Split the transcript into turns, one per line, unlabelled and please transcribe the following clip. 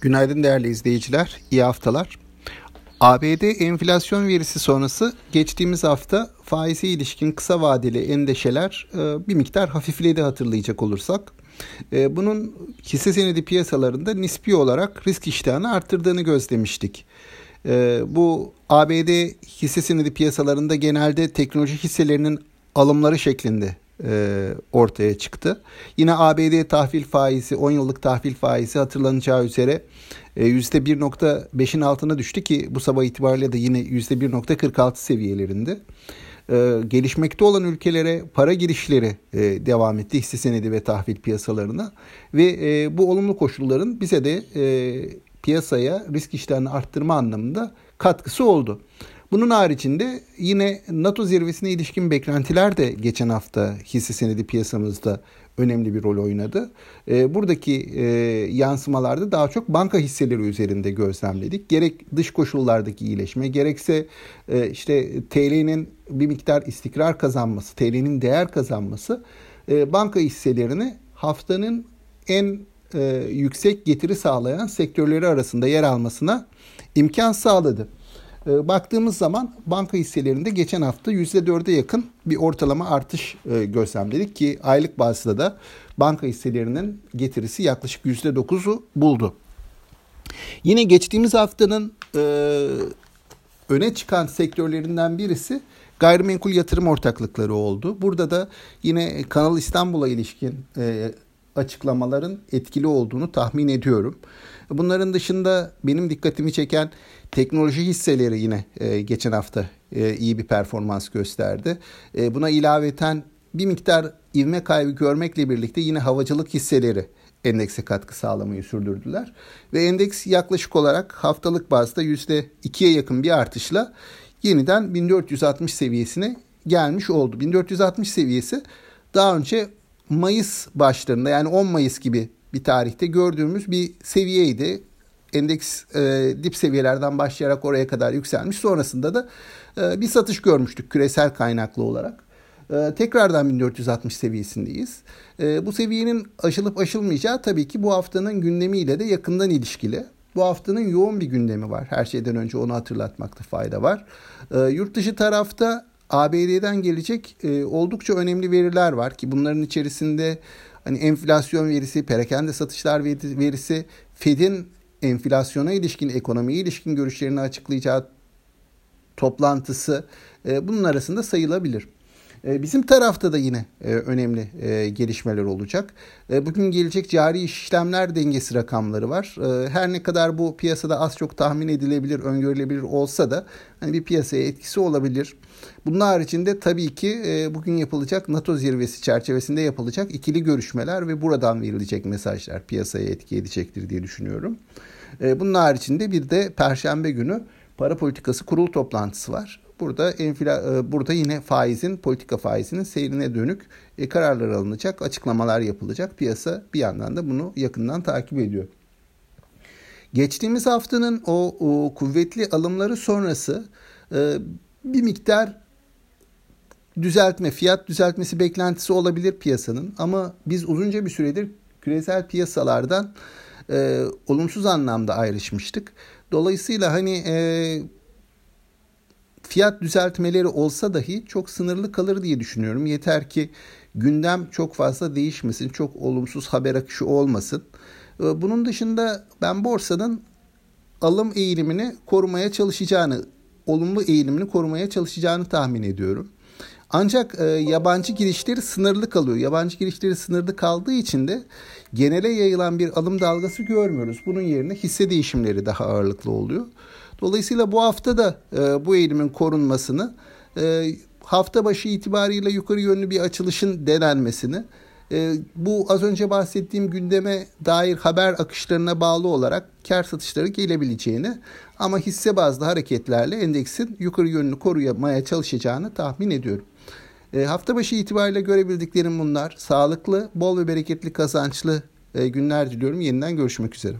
Günaydın değerli izleyiciler, iyi haftalar. ABD enflasyon verisi sonrası geçtiğimiz hafta faize ilişkin kısa vadeli endişeler e, bir miktar hafifledi hatırlayacak olursak. E, bunun hisse senedi piyasalarında nispi olarak risk iştahını arttırdığını gözlemiştik. E, bu ABD hisse senedi piyasalarında genelde teknoloji hisselerinin alımları şeklinde ortaya çıktı. Yine ABD tahvil faizi 10 yıllık tahvil faizi hatırlanacağı üzere e, %1.5'in altına düştü ki bu sabah itibariyle de yine %1.46 seviyelerinde. E, gelişmekte olan ülkelere para girişleri e, devam etti hisse senedi ve tahvil piyasalarına ve e, bu olumlu koşulların bize de e, piyasaya risk iştahını arttırma anlamında katkısı oldu. Bunun haricinde yine NATO zirvesine ilişkin beklentiler de geçen hafta hisse senedi piyasamızda önemli bir rol oynadı. E, buradaki e, yansımalarda daha çok banka hisseleri üzerinde gözlemledik. Gerek dış koşullardaki iyileşme gerekse e, işte TL'nin bir miktar istikrar kazanması, TL'nin değer kazanması e, banka hisselerini haftanın en e, yüksek getiri sağlayan sektörleri arasında yer almasına imkan sağladı. Ee, baktığımız zaman banka hisselerinde geçen hafta %4'e yakın bir ortalama artış e, gözlemledik ki aylık bazda da banka hisselerinin getirisi yaklaşık %9'u buldu. Yine geçtiğimiz haftanın e, öne çıkan sektörlerinden birisi gayrimenkul yatırım ortaklıkları oldu. Burada da yine Kanal İstanbul'a ilişkin e, açıklamaların etkili olduğunu tahmin ediyorum. Bunların dışında benim dikkatimi çeken teknoloji hisseleri yine e, geçen hafta e, iyi bir performans gösterdi. E, buna ilaveten bir miktar ivme kaybı görmekle birlikte yine havacılık hisseleri endekse katkı sağlamayı sürdürdüler. Ve endeks yaklaşık olarak haftalık bazda %2'ye yakın bir artışla yeniden 1460 seviyesine gelmiş oldu. 1460 seviyesi daha önce Mayıs başlarında yani 10 Mayıs gibi bir tarihte gördüğümüz bir seviyeydi. Endeks e, dip seviyelerden başlayarak oraya kadar yükselmiş. Sonrasında da e, bir satış görmüştük küresel kaynaklı olarak. E, tekrardan 1460 seviyesindeyiz. E, bu seviyenin aşılıp aşılmayacağı tabii ki bu haftanın gündemiyle de yakından ilişkili. Bu haftanın yoğun bir gündemi var. Her şeyden önce onu hatırlatmakta fayda var. E, yurt dışı tarafta ABD'den gelecek e, oldukça önemli veriler var ki bunların içerisinde hani enflasyon verisi, perakende satışlar verisi, Fed'in enflasyona ilişkin, ekonomiye ilişkin görüşlerini açıklayacağı toplantısı e, bunun arasında sayılabilir. E, bizim tarafta da yine e, önemli e, gelişmeler olacak. Bugün gelecek cari işlemler dengesi rakamları var. Her ne kadar bu piyasada az çok tahmin edilebilir, öngörülebilir olsa da hani bir piyasaya etkisi olabilir. Bunun haricinde tabii ki bugün yapılacak NATO zirvesi çerçevesinde yapılacak ikili görüşmeler ve buradan verilecek mesajlar piyasaya etki edecektir diye düşünüyorum. Bunun haricinde bir de Perşembe günü para politikası kurul toplantısı var. Burada enfla, e, burada yine faizin, politika faizinin seyrine dönük e, kararlar alınacak, açıklamalar yapılacak. Piyasa bir yandan da bunu yakından takip ediyor. Geçtiğimiz haftanın o, o kuvvetli alımları sonrası e, bir miktar düzeltme, fiyat düzeltmesi beklentisi olabilir piyasanın. Ama biz uzunca bir süredir küresel piyasalardan e, olumsuz anlamda ayrışmıştık. Dolayısıyla hani e, fiyat düzeltmeleri olsa dahi çok sınırlı kalır diye düşünüyorum. Yeter ki gündem çok fazla değişmesin, çok olumsuz haber akışı olmasın. Ee, bunun dışında ben borsanın alım eğilimini korumaya çalışacağını, olumlu eğilimini korumaya çalışacağını tahmin ediyorum. Ancak e, yabancı girişleri sınırlı kalıyor. Yabancı girişleri sınırlı kaldığı için de genele yayılan bir alım dalgası görmüyoruz. Bunun yerine hisse değişimleri daha ağırlıklı oluyor. Dolayısıyla bu hafta da e, bu eğilimin korunmasını, e, hafta başı itibariyle yukarı yönlü bir açılışın denenmesini, bu az önce bahsettiğim gündeme dair haber akışlarına bağlı olarak kar satışları gelebileceğini ama hisse bazlı hareketlerle endeksin yukarı yönünü korumaya çalışacağını tahmin ediyorum. E, hafta başı itibariyle görebildiklerim bunlar. Sağlıklı, bol ve bereketli kazançlı e, günler diliyorum. Yeniden görüşmek üzere.